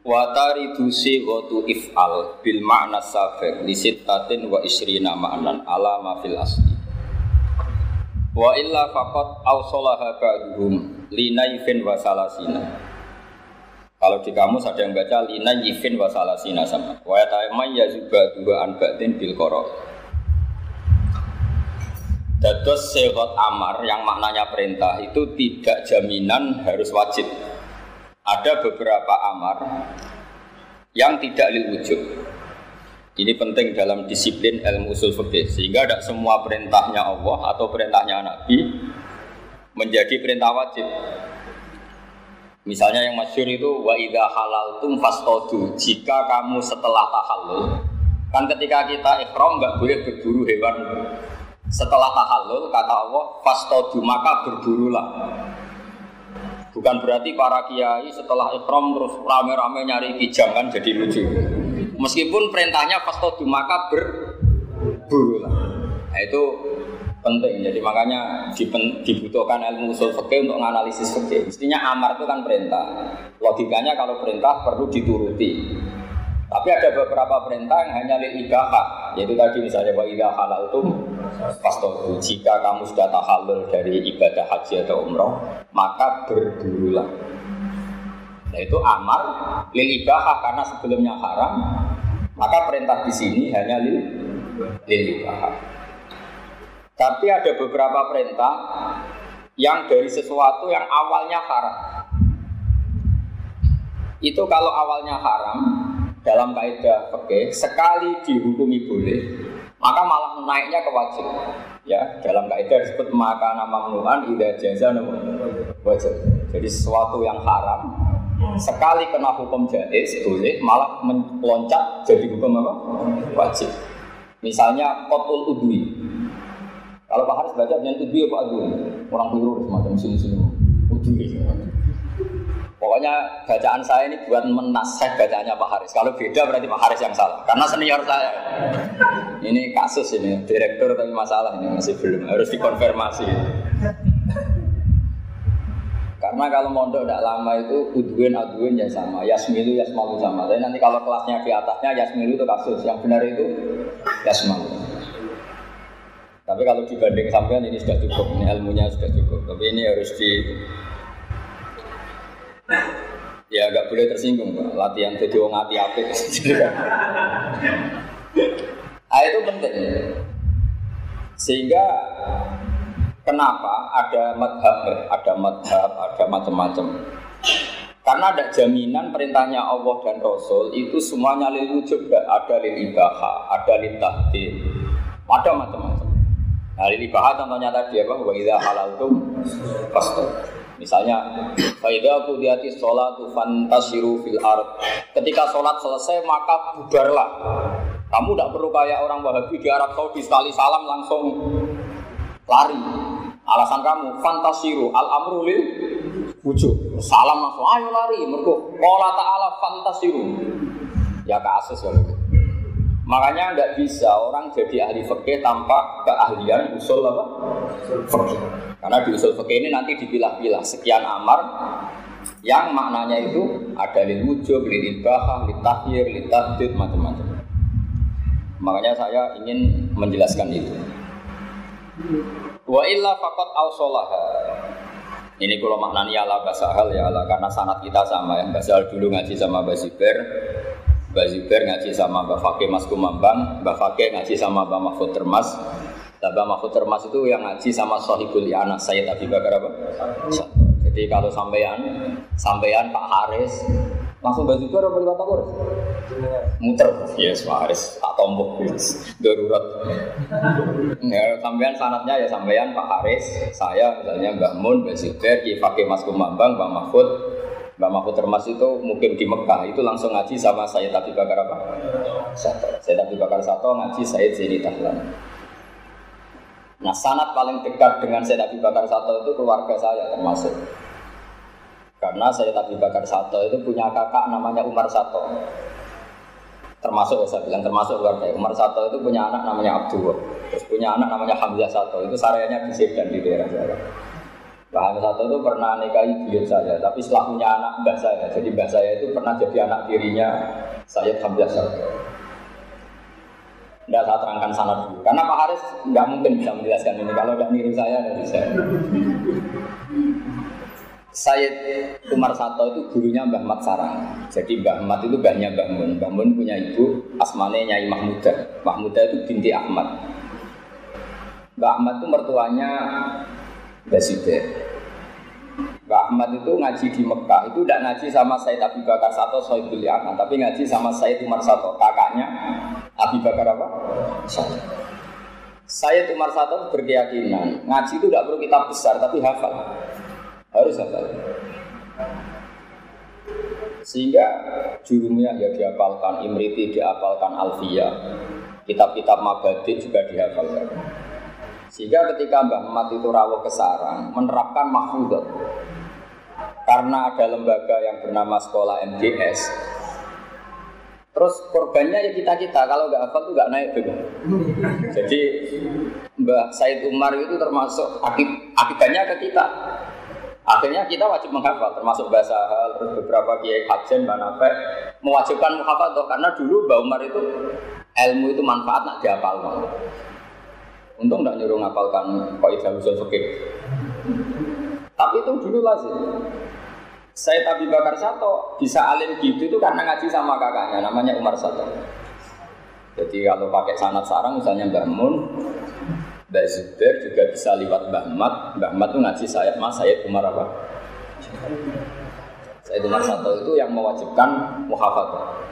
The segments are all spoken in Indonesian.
Wa taridu sighatu if'al bil ma'na sabiq li sittatin wa isrina ma'nan ala ma fil asli. Wa illa faqat awsalaha ba'duhum li naifin wa salasina. Kalau di kamus ada yang baca lina yifin wa salasina sama. Wa ta'amay yazuba dua an ba'din bil qara. Dados segot amar yang maknanya perintah itu tidak jaminan harus wajib ada beberapa amar yang tidak lil wujud. Ini penting dalam disiplin ilmu usul fikih sehingga tidak semua perintahnya Allah atau perintahnya Nabi menjadi perintah wajib. Misalnya yang masyur itu wa idza halaltum fastodu. Jika kamu setelah tahallul, kan ketika kita ikhram nggak boleh berburu hewan. Setelah tahallul kata Allah fastodu maka berburulah. Bukan berarti para kiai setelah ikhram terus rame-rame nyari kijang kan jadi lucu. Meskipun perintahnya fastodu maka berburu lah. Nah, itu penting. Jadi makanya dibutuhkan ilmu usul fikih untuk menganalisis fikih. Mestinya amar itu kan perintah. Logikanya kalau perintah perlu dituruti. Tapi ada beberapa perintah yang hanya lil ibadah, yaitu tadi misalnya wa idza halaltum fastohu. Jika kamu sudah tahallul dari ibadah haji atau umroh, maka berburulah. Nah itu amar lil ibadah karena sebelumnya haram, maka perintah di sini hanya lil lil ibadah. Tapi ada beberapa perintah yang dari sesuatu yang awalnya haram. Itu kalau awalnya haram, dalam kaidah fikih sekali dihukumi boleh maka malah naiknya ke wajib. Ya dalam kaidah disebut maka nama menuhan ida jaza wajib. Jadi sesuatu yang haram sekali kena hukum jais boleh malah meloncat jadi hukum apa? Wajib. Misalnya kotul udwi. Kalau Pak Haris baca dengan udwi apa udwi orang keliru semacam sini-sini. Udwi Pokoknya bacaan saya ini buat menasih bacaannya Pak Haris. Kalau beda berarti Pak Haris yang salah. Karena senior saya. Ini kasus ini, direktur tapi masalah ini masih belum harus dikonfirmasi. Karena kalau mondok tidak lama itu udwin adwin ya sama, yasmilu yasmalu sama. Tapi nanti kalau kelasnya di atasnya yasmilu itu kasus, yang benar itu yasmalu. Tapi kalau dibanding sampean ini sudah cukup, ini ilmunya sudah cukup. Tapi ini harus di ya agak boleh tersinggung latihan jadi wong hati apik. Ah itu penting. Sehingga kenapa ada madhab ada madhab ada macam-macam? Karena ada jaminan perintahnya Allah dan Rasul itu semuanya lil wujud ada lil ibaha ada lil tahdid. Ada macam-macam. Nah lil ibaha contohnya tadi apa? Wa idza halaltum fastur Misalnya, Faidah kudiyati sholatu fantasiru fil ard. Ketika sholat selesai maka bubarlah. Kamu tidak perlu kayak orang Wahabi di Arab Saudi sekali salam langsung lari. Alasan kamu fantasiru al amrulil wujud. Salam langsung ayo lari. Mereka Allah Taala fantasiru. Ya kasus kalau gitu. Makanya nggak bisa orang jadi ahli fikih tanpa keahlian usul apa? Fikih. Karena di usul fikih ini nanti dipilah-pilah sekian amar yang maknanya itu ada lil wujub, lil ibahah, lil tahyir, lil tahdid, macam-macam. Makanya saya ingin menjelaskan itu. Wa illa faqat awsolaha. Ini kalau maknanya ala basahal ya Allah karena sanat kita sama ya. Basahal dulu ngaji sama Baziber, Baziber ngaji sama Mbak Fakih Mas Kumambang, Mbak Fakih ngaji sama Mbak Mahfud Termas, Tabah Mahfud Termas itu yang ngaji sama Sohibul ya anak saya Abi Bakar apa? Jadi kalau sampean, sampean Pak Haris, langsung baju itu apa lewat aku? Muter, yes Pak Haris, tak tombok, darurat. Ya, sampean sanatnya ya sampean Pak Haris, saya misalnya Mbak Mun, Mbak Zubair, Ki Fakih Mas Kumambang, Mbak Mahfud, Mbak Mahfud Termas itu mungkin di Mekah itu langsung ngaji sama saya tapi Bakar apa? Sato. Saya tapi Bakar Sato ngaji saya Zaini Tahlan. Nah sanat paling dekat dengan saya tapi Bakar Sato itu keluarga saya termasuk. Karena saya tapi Bakar Sato itu punya kakak namanya Umar Sato. Termasuk saya bilang termasuk keluarga Umar Sato itu punya anak namanya Abdul. Terus punya anak namanya Hamzah Sato. Itu sareanya di Sedan di daerah saya. Mbah Hamid Sato itu pernah nikahi beliau saya, tapi setelah punya anak mbah saya, jadi mbah saya itu pernah jadi anak tirinya Sayyid Hamzah Sato. Tidak saya terangkan sana dulu, karena Pak Haris nggak mungkin bisa menjelaskan ini kalau tidak niru saya dan bisa. Sayyid Umar Sato itu gurunya Mbah Mat Sarang. Jadi Mbah Mat itu mbahnya Mbah Mun. Mbah Mun punya ibu, asmane Nyai Mahmuda. Mahmuda itu binti Ahmad. Mbah Ahmad itu mertuanya Basidir. Mbak Ahmad itu ngaji di Mekah itu tidak ngaji sama Said Abu Bakar Sato Sohibul Yaman, tapi ngaji sama Said Umar Sato kakaknya Abu Bakar apa? Sato. Said Umar Sato berkeyakinan ngaji itu tidak perlu kitab besar tapi hafal harus hafal. Sehingga jurumnya ya dihafalkan, Imriti dihafalkan, Alfia, kitab-kitab Mabadi juga dihafalkan. Sehingga ketika Mbah Mat itu rawuh ke sarang, menerapkan mahfudzat. Karena ada lembaga yang bernama sekolah MGS. Terus korbannya ya kita-kita, kalau nggak hafal tuh nggak naik juga. Jadi Mbah Said Umar itu termasuk akib, akibatnya ke kita. Akhirnya kita wajib menghafal, termasuk bahasa hal, terus beberapa kiai hajen, Nafe mewajibkan menghafal, karena dulu Mbah Umar itu ilmu itu manfaat nak dihafal. Untung tidak nyuruh ngapalkan kaidah usul fikih. Tapi itu dulu lazim. Saya Abi Bakar Sato bisa alim gitu itu karena ngaji sama kakaknya namanya Umar Sato. Jadi kalau pakai sanat sarang misalnya Mbah Mun, Mbah Zubair juga bisa lewat Mbah Mat. Mbah Mat itu ngaji saya Mas Sayyid Umar apa? Sayyid Umar Sato itu yang mewajibkan muhafadzah.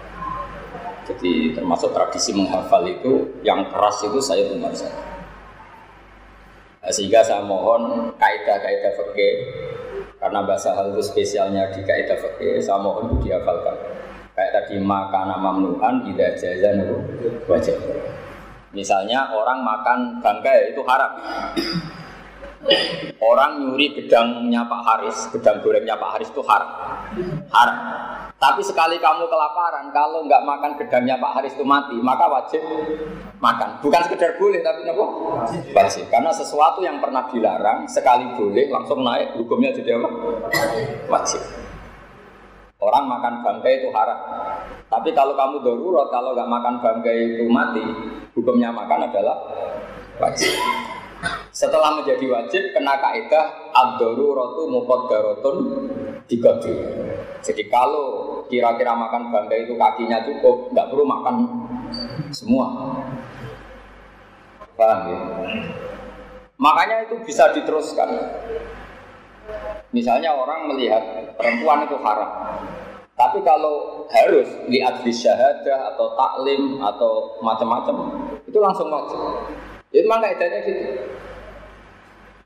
Jadi termasuk tradisi menghafal itu yang keras itu Sayyid Umar Sato. Nah, sehingga saya mohon kaidah-kaidah fikih karena bahasa hal itu spesialnya di kaidah fikih, saya mohon itu dihafalkan. Kayak tadi makan mamnuhan tidak jazan itu wajib. Misalnya orang makan bangkai itu haram. Orang nyuri gedangnya Pak Haris, gedang gorengnya Pak Haris itu haram. Haram. Tapi sekali kamu kelaparan, kalau nggak makan gedangnya Pak Haris itu mati, maka wajib makan. Bukan sekedar boleh, tapi apa? Wajib. Karena sesuatu yang pernah dilarang, sekali boleh, langsung naik, hukumnya jadi apa? Wajib. Orang makan bangkai itu haram. Tapi kalau kamu darurat, kalau nggak makan bangkai itu mati, hukumnya makan adalah wajib. Setelah menjadi wajib, kena kaidah ad-daruratu muqaddaratun digabung. Jadi kalau kira-kira makan bangga itu kakinya cukup, nggak perlu makan semua. Paham ya? Makanya itu bisa diteruskan. Misalnya orang melihat perempuan itu haram. Tapi kalau harus lihat di syahadah atau taklim atau macam-macam, itu langsung wajib. Jadi memang kaidahnya gitu.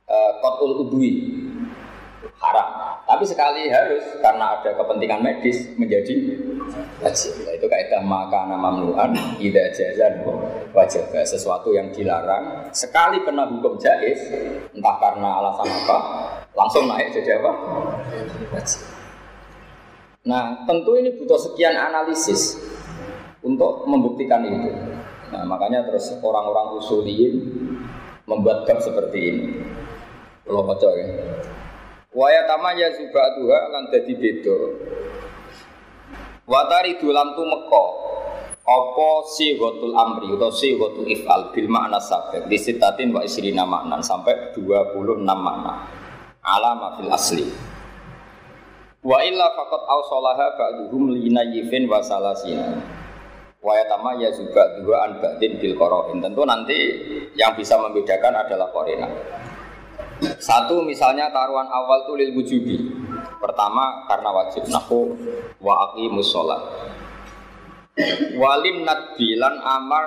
Uh, Kotul udwi haram. Tapi sekali harus karena ada kepentingan medis menjadi wajib. Nah, itu kaidah maka nama mamluan ida jazan wajib sesuatu yang dilarang sekali kena hukum jais entah karena alasan apa langsung naik jadi apa wajib. Nah tentu ini butuh sekian analisis untuk membuktikan itu. Nah makanya terus orang-orang usuliyin membuat bab seperti ini. Kalau baca ya. Waya tamaya tuha lan dadi beda. Watari dulam tu meko apa si gotul amri atau si gotul ifal bil makna sabek di sitatin wa isrina makna sampai 26 makna alama fil asli wa illa faqat awsalaha ba'duhum linayifin wa salasina wa yatama ya juga dua an ba'din bil qarain tentu nanti yang bisa membedakan adalah korina satu misalnya taruhan awal itu lil wujubi. Pertama karena wajib nahu wa aqimus sholat. Walim nadbilan amar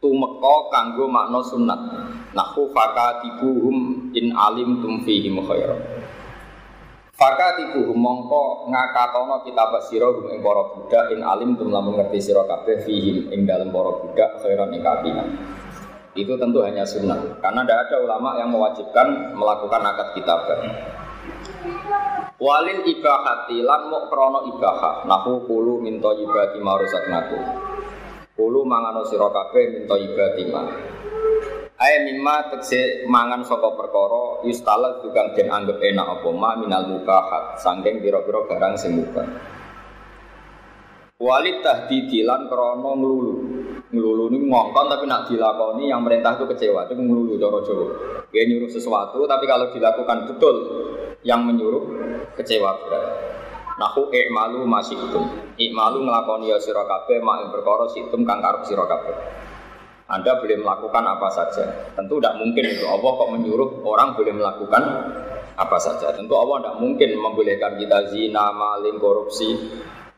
tumeko kanggo makna sunat. Nahu fakatibuhum in alim tum fihim. Fakatiku mongko ngakatono kita basiro gum ing para budak in alim tum lamun ngerti sira kabeh fihim ing dalam para budak khairan ing kabinan. Itu tentu hanya sunnah karena tidak ada ulama yang mewajibkan melakukan akad kitabah. Walil ibahati lan mau krono ibahah nahu kulu ibati marusaknaku. Kulu mangano sira kabeh minto ibati ma. Ayat mimma tekse mangan saka perkara yustala juga den anggap enak apa ma minal mubahat sangking pira-pira barang sing mubah. Walid tahdidilan krono nglulu. Nglulu ini ngongkon tapi nak dilakoni yang perintah itu kecewa itu nglulu cara Jawa. Dia nyuruh sesuatu tapi kalau dilakukan betul yang menyuruh kecewa berat. Nahu i'malu masih itu. I'malu ngelakoni ya sira kabeh mak perkara situm kang karep. Anda boleh melakukan apa saja. Tentu tidak mungkin itu. Allah kok menyuruh orang boleh melakukan apa saja. Tentu Allah tidak mungkin membolehkan kita zina, maling, korupsi.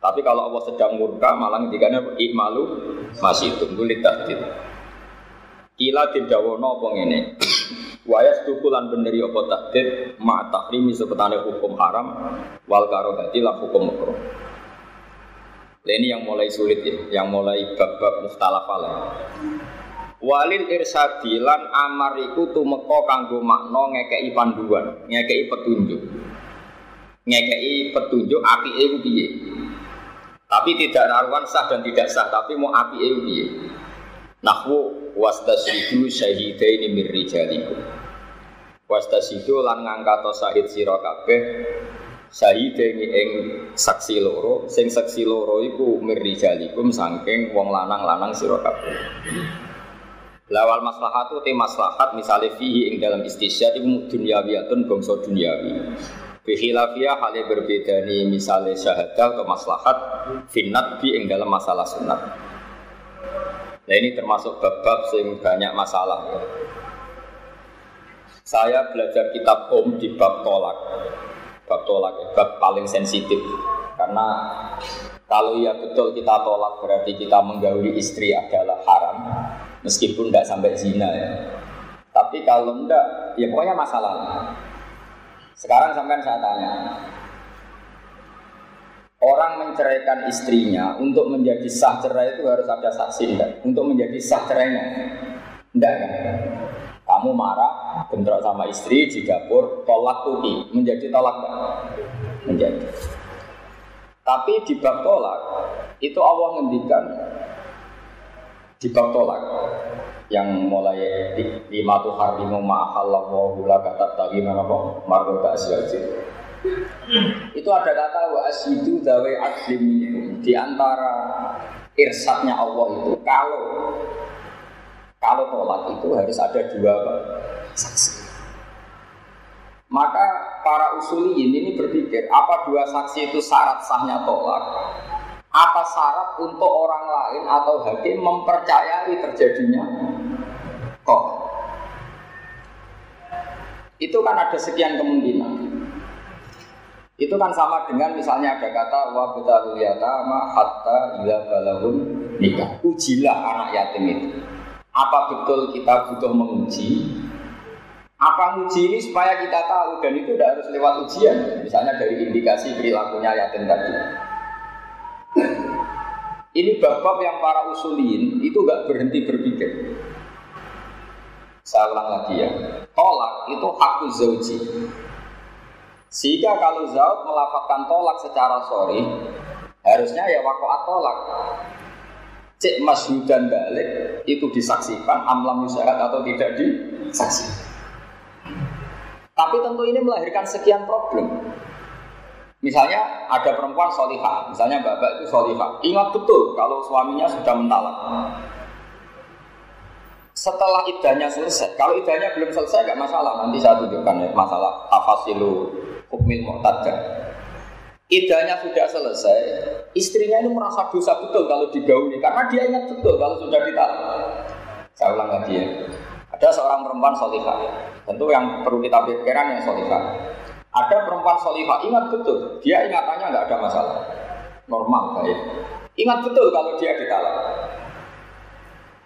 Tapi kalau Allah sedang murka, malah ketikanya ikmalu masih tunggu tahdid. Kila tindawono apa ini. Wayas tukulan benderi apa tahdid ma takrimi sepetane hukum haram wal karohati lah hukum makruh. Ini yang mulai sulit ya, yang mulai bab-bab mustalaf Walil irsadi lan amar iku tumeka kanggo makna ngekeki panduan, ngekeki petunjuk. Ngekeki petunjuk apike iku piye. Tapi tidak naruhan sah dan tidak sah, tapi mau apike iku piye. Nahwu wastasyidu syahidaini mir rijalikum. Wastasidu lan ngangkat sahid sira kabeh syahidaini ing saksi loro, sing saksi loro iku mir rijalikum saking wong lanang-lanang sira kabeh. Lawal maslahatu te maslahat misalnya fihi ing dalam istisyad itu dunyawiyatun bangsa dunyawi. Hal berbeda nih misalnya syahadah atau maslahat finat bi ing dalam masalah sunat. Nah ini termasuk bab-bab yang banyak masalah. Ya. Saya belajar kitab Om di bab tolak. Bab tolak, ya, bab paling sensitif. Karena kalau ya betul kita tolak berarti kita menggauli istri adalah haram meskipun tidak sampai zina ya. Tapi kalau enggak, ya pokoknya masalah. Sekarang sampai saya tanya, orang menceraikan istrinya untuk menjadi sah cerai itu harus ada saksi enggak? Untuk menjadi sah cerainya, enggak kan? Kamu marah, bentrok sama istri di dapur, tolak tuki, menjadi tolak enggak? Menjadi. Tapi di bab tolak, itu Allah ngendikan di tolak. Yang mulai lima tuh harimu ma'ahallahu gula kata tadi mana kok margota asyaji itu ada kata wa asyidu dawe adlim di antara irsatnya Allah itu kalau kalau tolak itu harus ada dua saksi. Maka para usuliyin ini berpikir apa dua saksi itu syarat sahnya tolak apa syarat untuk orang lain atau hakim mempercayai terjadinya? Kok? Itu kan ada sekian kemungkinan. Itu kan sama dengan misalnya ada kata wa butalul yatama hatta ila balahun nikah. Ujilah anak yatim itu. Apa betul kita butuh menguji? Apa uji ini supaya kita tahu? Dan itu tidak harus lewat ujian. Misalnya dari indikasi perilakunya yatim tadi ini bab-bab yang para usulin itu gak berhenti berpikir. Saya ulang lagi ya. Tolak itu hak zauji. Sehingga kalau zaud melafatkan tolak secara sorry, harusnya ya wakoat tolak. Cek dan balik itu disaksikan, amlam yusyarat atau tidak disaksikan. Tapi tentu ini melahirkan sekian problem. Misalnya ada perempuan solihah, misalnya bapak itu solihah. Ingat betul kalau suaminya sudah mentalak. Setelah idahnya selesai, kalau idahnya belum selesai gak masalah. Nanti saya tunjukkan ya masalah tafasilu hukmil mu'tadah. Idahnya sudah selesai, istrinya ini merasa dosa betul kalau digauli karena dia ingat betul kalau sudah ditalak. Saya ulang lagi ya. Ada seorang perempuan solihah, tentu yang perlu kita pikirkan yang solihah ada perempuan solihah, ingat betul, dia ingatannya nggak ada masalah, normal baik. Ingat betul kalau dia ditalak.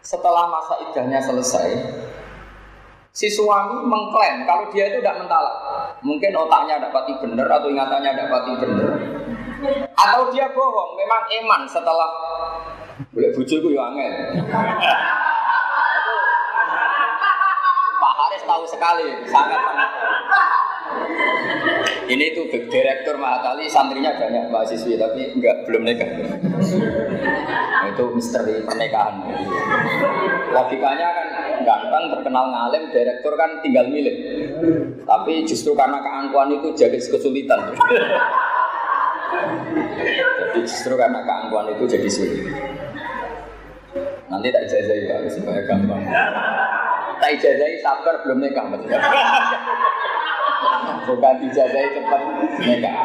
Setelah masa idahnya selesai, si suami mengklaim kalau dia itu tidak mentalak. Mungkin otaknya dapati bener atau ingatannya dapati bener. Atau dia bohong, memang eman setelah boleh bujuku ya angel. Pak Haris tahu sekali, sangat sangat. Ini tuh direktur Mahatali, santrinya banyak mahasiswi tapi enggak belum nikah. Itu misteri pernikahan. Logikanya kan ganteng, terkenal ngalim, direktur kan tinggal milih. Tapi justru karena keangkuhan itu jadi kesulitan. jadi justru karena keangkuhan itu jadi sulit. Nanti tak ijazahi ya, supaya gampang. Tak ijazahi sabar belum nikah. Bukan dijazahi cepat nikah.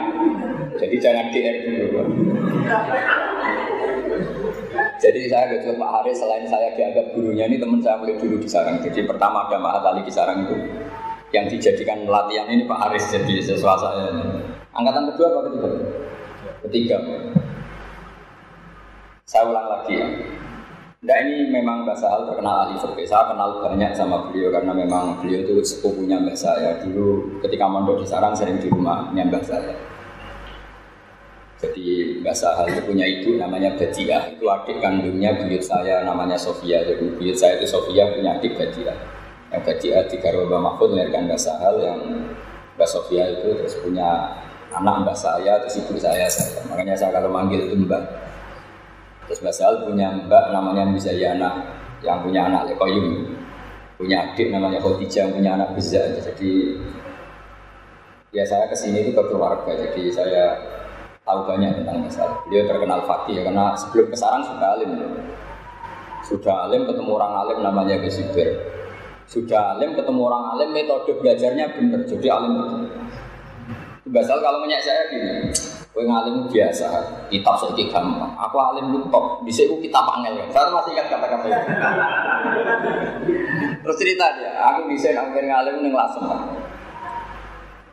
Jadi jangan DR dulu. Jadi saya ke Pak Haris selain saya dianggap gurunya ini teman saya mulai dulu di Sarang. Jadi pertama ada Mahatali di Sarang itu yang dijadikan latihan ini Pak Haris jadi sesuatu saya. Angkatan kedua apa ketiga? Ketiga. Saya ulang lagi ya. Nah ini memang Mbak Sahal terkenal ahli fikih. Saya kenal banyak sama beliau karena memang beliau itu sepupunya Mbak saya. Dulu ketika mondok di Sarang sering di rumahnya Mbak saya. Jadi Mbak Sahal itu punya ibu namanya Badia. Itu adik kandungnya buyut saya namanya Sofia. Jadi buyut saya itu Sofia punya adik Badia. Yang Badia di Mbak Mahfud melahirkan Mbak Sahal yang Mbak Sofia itu terus punya anak Mbak saya, terus ibu saya, saya. Makanya saya kalau manggil itu Mbak. Terus Mbak Sal punya mbak namanya Mizayana yang punya anak Lekoyum, punya adik namanya Khadijah yang punya anak Biza. Jadi ya saya ke sini itu ke keluarga, jadi saya tahu banyak tentang Mas Beliau terkenal fakih ya, karena sebelum ke Sarang sudah alim. Sudah alim ketemu orang alim namanya Gesibir. Sudah alim ketemu orang alim metode belajarnya benar, jadi alim. Mbak Sal kalau menyak saya gini, Kowe ngalim biasa, kitab saiki gampang. Aku alim lu bisa aku kitab angel. Saya masih ingat kata-kata itu. Terus cerita dia, aku bisa hampir ngalim ning lasem.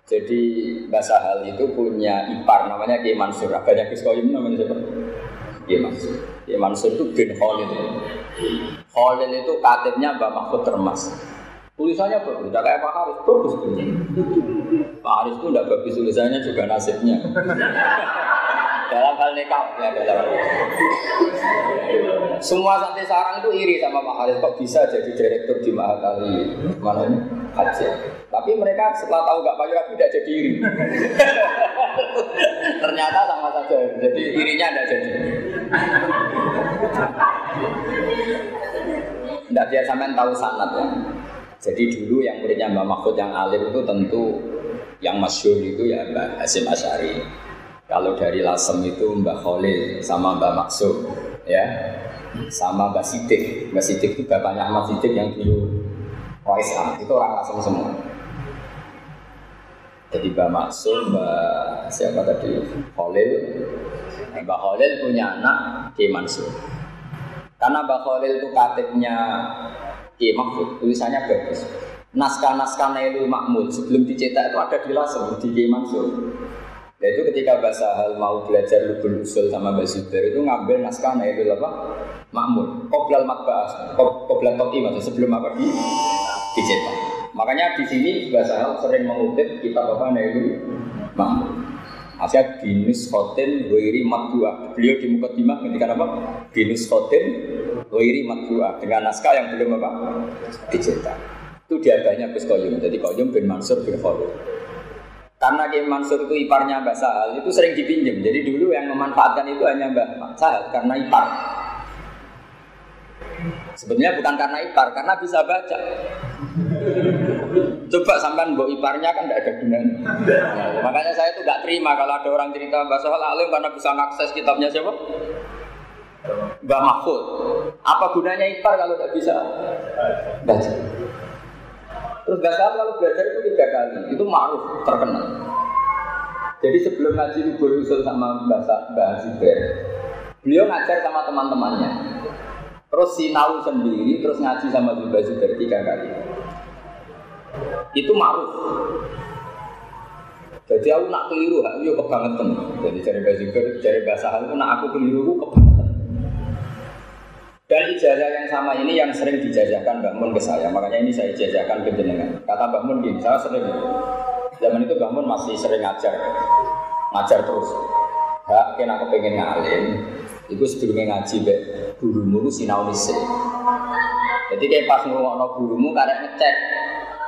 Jadi bahasa hal itu punya ipar namanya Ki Mansur. Banyak Gus Koyim namanya siapa? Ki Mansur. Ki Mansur itu bin Khalil. Khalil itu katibnya Mbak Mahfud Termas. Tulisannya bagus, tidak kayak Pak Haris, bagus. Pak Haris itu tidak bagus tulisannya juga nasibnya. dalam hal nikah ya dalam Semua santri sarang itu iri sama Pak Haris kok bisa jadi direktur di Mahatali mana ini haji. Tapi mereka setelah tahu gak pakai tidak jadi iri. Ternyata sama saja. Jadi irinya tidak jadi. Tidak biar sampean tahu sanat ya. Jadi dulu yang muridnya Mbak Mahfud yang alim itu tentu yang masyur itu ya Mbak Hasim Asyari. Kalau dari Lasem itu Mbak Khalil sama Mbak Maksud ya sama Mbak Sidik. Mbak Sidik itu bapaknya Ahmad Sidik yang dulu OSA itu orang Lasem semua. Jadi Mbak Maksud, Mbak siapa tadi Khalil, Mbak Khalil punya anak Ki Mansur. Karena Mbak Khalil itu katibnya Iya Mahfud, tulisannya bagus. Naskah-naskah Nailul Makmud sebelum dicetak itu ada di Lasem, di Kiai Mansur. Nah itu ketika bahasa hal mau belajar lubul usul sama Mbak Zubair itu ngambil naskah Nailul apa? Makmud. Qoblal Makbah, Qoblal Toki maksud sebelum apa di dicetak. Makanya di sini bahasa hal sering mengutip kitab apa Nailul Makmud. Asyad binus khotin wiri matbuah. Beliau di Mukaddimah ketika apa? Binus khotin wiri matbuah dengan naskah yang belum apa? Dicetak. Itu diadanya Gus Koyum. Jadi Koyum bin Mansur bin Khalid. Karena Kiai Mansur itu iparnya Mbak Sahal itu sering dipinjam. Jadi dulu yang memanfaatkan itu hanya Mbak Sahal karena ipar. Sebenarnya bukan karena ipar, karena bisa baca. Coba sampai mbok iparnya kan tidak ada gunanya. Nah, makanya saya itu nggak terima kalau ada orang cerita Mbak Sohal alim karena bisa mengakses kitabnya siapa? Mbak Mahfud. Apa gunanya ipar kalau tidak bisa baca? Terus Sohal kalau belajar itu tiga kali, itu maruf terkenal. Jadi sebelum ngaji Lubul Usul sama Mbak Mbak Zubair, beliau ngajar sama teman-temannya. Terus sinau sendiri, terus ngaji sama Zubair tiga kali itu maruf. Jadi aku nak keliru, aku yo kebangetan. Jadi cari bahasa cari bahasa itu nak aku keliru, aku kebangetan. Dan ijazah yang sama ini yang sering dijajahkan Mbak Mun ke saya, makanya ini saya ijazahkan ke jenengan. Kata Mbak Mun gini, saya sering zaman itu bangun masih sering ngajar, ngajar terus. Hak kena aku pengen ngalim, itu sebelumnya ngaji be gurumu sinau nise. Jadi kayak pas ngurungokno gurumu karek ngecek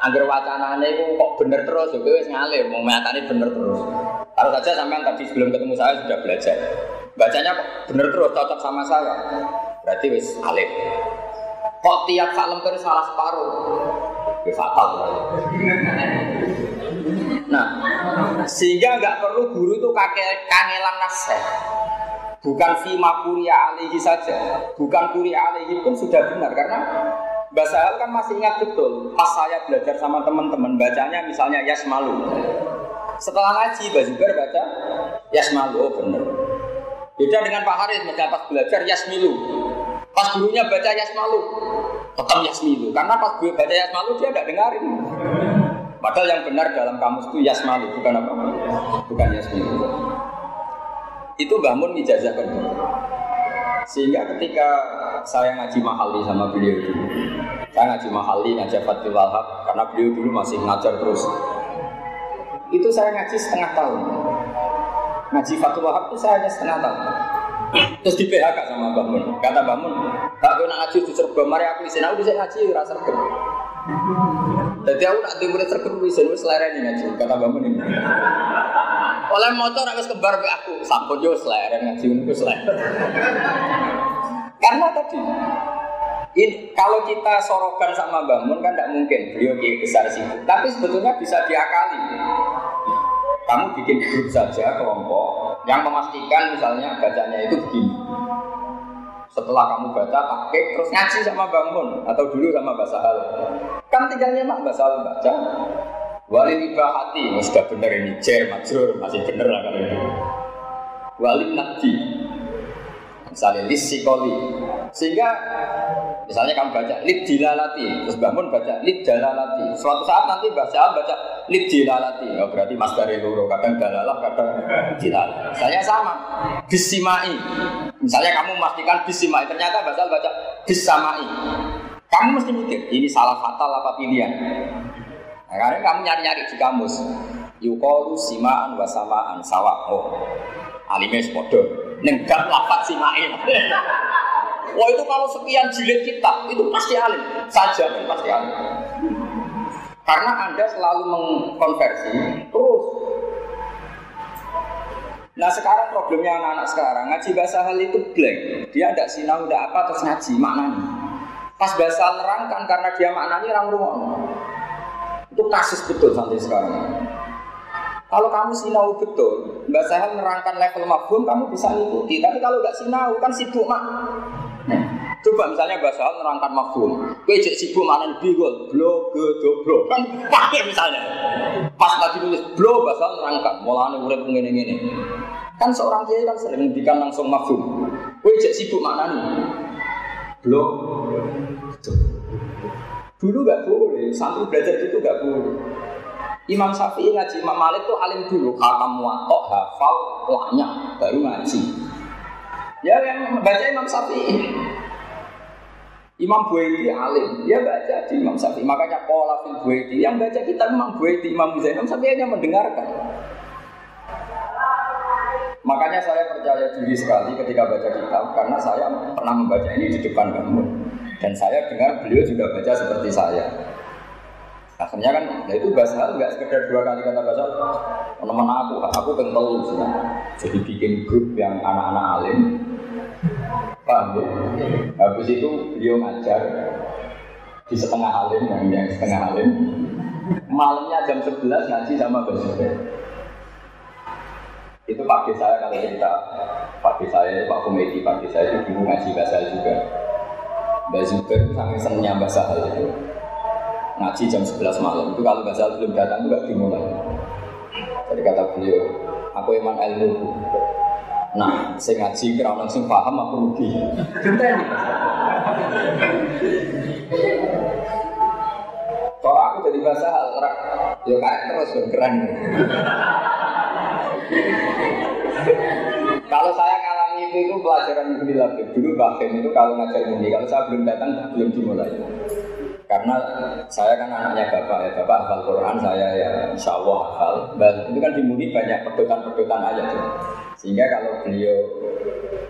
Angger wacanane itu kok bener terus, ya wis ngalim, mau nyatane bener terus. Kalau saja sampean tadi sebelum ketemu saya sudah belajar. Bacanya bener terus, cocok sama saya. Berarti wis alim. Kok tiap salam terus salah separuh? Ya fatal. Nah, sehingga nggak perlu guru itu kakek kangelan nasihat. Bukan fima kuria alihi saja, bukan kuria alihi pun sudah benar karena Mbak Sahal kan masih ingat betul pas saya belajar sama teman-teman bacanya misalnya Yasmalu. Setelah ngaji Mbak baca Yasmalu, oh benar. Beda dengan Pak Haris, mereka pas belajar Yasmilu. Pas gurunya baca Yasmalu, tetap Yasmilu. Karena pas gue baca Yasmalu dia tidak dengarin. Padahal yang benar dalam kamus itu Yasmalu, bukan apa? Bukan Yasmilu. Itu bangun ijazahkan. Sehingga ketika saya ngaji mahali sama beliau dulu, saya ngaji mahali, ngaji Fatul Wahab, karena beliau dulu masih ngajar terus. Itu saya ngaji setengah tahun. Ngaji Fatul Wahab itu saya hanya setengah tahun. Terus di PHK sama Mbak Mun. Kata Mbak Mun, Kak ngaji di serba, mari aku isin, aku bisa ngaji, rasa sergem. Jadi aku nak timbul sergem, isin, wis lereni ngaji, kata Mbak Mun ini. Oleh motor harus kebar be aku, sampun yo seleren ngaji niku seleren. Karena tadi ini, kalau kita sorokan sama bangun kan tidak mungkin beliau kiai besar sih. Tapi sebetulnya bisa diakali. Kamu bikin grup saja kelompok yang memastikan misalnya bacanya itu begini. Setelah kamu baca pakai terus ngaji sama bangun atau dulu sama bahasa hal. Kan tinggal nyemak bahasa hal baca Wali tiba hati, sudah benar ini cer, majrur, masih benar lah kalau ini. Wali nanti, misalnya lisikoli, sehingga misalnya kamu baca lid dilalati, terus bangun baca lid dalalati. Suatu saat nanti baca baca lid dilalati, oh, berarti mas dari loro, kadang dalalah, kadang dilal. Saya sama, bisimai. Misalnya kamu memastikan bisimai, ternyata baca baca bisamai. Kamu mesti mikir, ini salah fatal apa pilihan? Nah, karena kamu nyari-nyari di kamus. Yukalu simaan wasamaan sawah. Oh, alime sepodo. Nenggak lafat simain. Wah itu kalau sekian jilid kitab itu pasti alim. Saja kan pasti alim. Karena anda selalu mengkonversi terus. Nah sekarang problemnya anak-anak sekarang ngaji bahasa hal itu blank. Dia tidak sinau, tidak apa terus ngaji maknanya. Pas bahasa nerangkan karena dia maknanya orang rumah. Itu kasus betul sampai sekarang. Kalau kamu sinau betul, Mbak Sahal nerangkan level mafhum, kamu bisa ngikuti. Tapi kalau nggak sinau, kan sibuk mak. Coba misalnya Mbak Sahal nerangkan mafhum, gue cek sibuk mana lebih gol, blo, ge, blo, kan pakai misalnya. Pas lagi nulis blo, Mbak Sahal nerangkan, mulanya urip ngene ngene. Kan seorang kiai kan sering ngendikan langsung mafhum. Gue cek sibuk mana nih? Blo, Dulu nggak boleh, santri belajar itu nggak boleh. Imam Syafi'i ngaji Imam Malik tuh alim dulu, kamu muatok, hafal, lanya, baru ngaji. Ya yang baca Imam Syafi'i. Imam Buaiti alim, dia baca di Imam Syafi'i. Makanya pola fil Buaiti yang baca kita Imam Buaiti, Imam Zainal, Imam Syafi'i hanya mendengarkan. Makanya saya percaya diri sekali ketika baca kitab karena saya pernah membaca ini di depan kamu. Dan saya dengar beliau juga baca seperti saya. Akhirnya kan, ya itu bahasa nggak sekedar dua kali kata bahasa teman aku, aku kental. Jadi bikin grup yang anak-anak alim. Paham ya? Habis itu beliau ngajar di setengah alim, yang, yang setengah alim. Malamnya jam 11 ngaji sama bahasa itu pagi saya kalau cerita pagi saya Pak Komedi pagi saya itu dulu ngaji bahasa juga. Mbak Zubair itu sangat senangnya Mbak Sahal itu. Ngaji jam 11 malam. Itu kalau Sahal belum datang itu gak dimulai. Jadi kata beliau aku emang ilmu nah saya ngaji kira langsung paham aku rugi kalau aku jadi Mbak Sahal ya kayak terus bergerak kalau saya itu itu pelajaran Ibnu Labib. Dulu Bahkan itu kalau ngajar ini, kalau saya belum datang belum dimulai. Karena saya kan anaknya bapak ya, bapak hafal Quran, saya ya insya Allah hafal. Dan itu kan dimuni banyak pedotan-pedotan aja tuh. Sehingga kalau beliau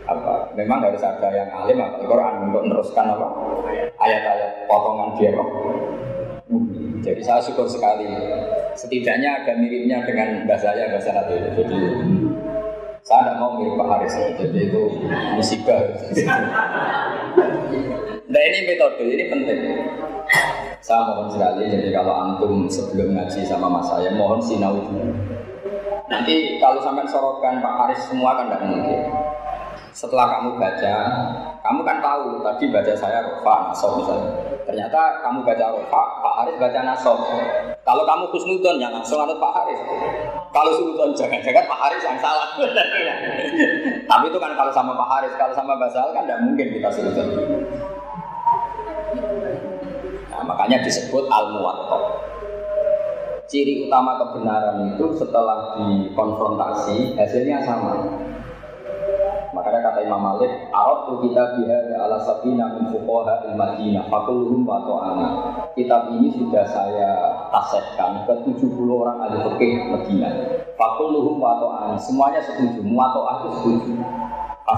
apa, memang harus ada yang alim hafal Quran untuk meneruskan apa ayat-ayat potongan dia kok. Jadi saya syukur sekali. Setidaknya ada miripnya dengan bahasa saya bahasa Nabi. Jadi saya tidak mau mirip Pak Haris. Jadi itu musibah. Nah ini metode, ini penting. Saya mohon sekali, jadi kalau antum sebelum ngaji sama mas saya, mohon sinau dulu. Nanti kalau sampai sorokan Pak Haris semua kan tidak mungkin. Setelah kamu baca, kamu kan tahu tadi baca saya Rofa, Nasob misalnya. Ternyata kamu baca Rofa, Pak Haris baca Nasob. Kalau kamu Husnudon, ya langsung ada Pak Haris. Kalau Sultan jangan-jangan Pak Haris yang salah. Tapi itu kan kalau sama Pak Haris, kalau sama Basal kan tidak mungkin kita Sultan. Nah, makanya disebut al muwatta Ciri utama kebenaran itu setelah dikonfrontasi hasilnya sama. Makanya kata Imam Malik, Arab tu kita biha ala sabina min fuqaha il Madinah, fakuluhum wa ta'ana. Kitab ini sudah saya tasehkan ke 70 orang ahli fikih Madinah. Fakuluhum wa. Semuanya setuju, muwato'ah itu setuju.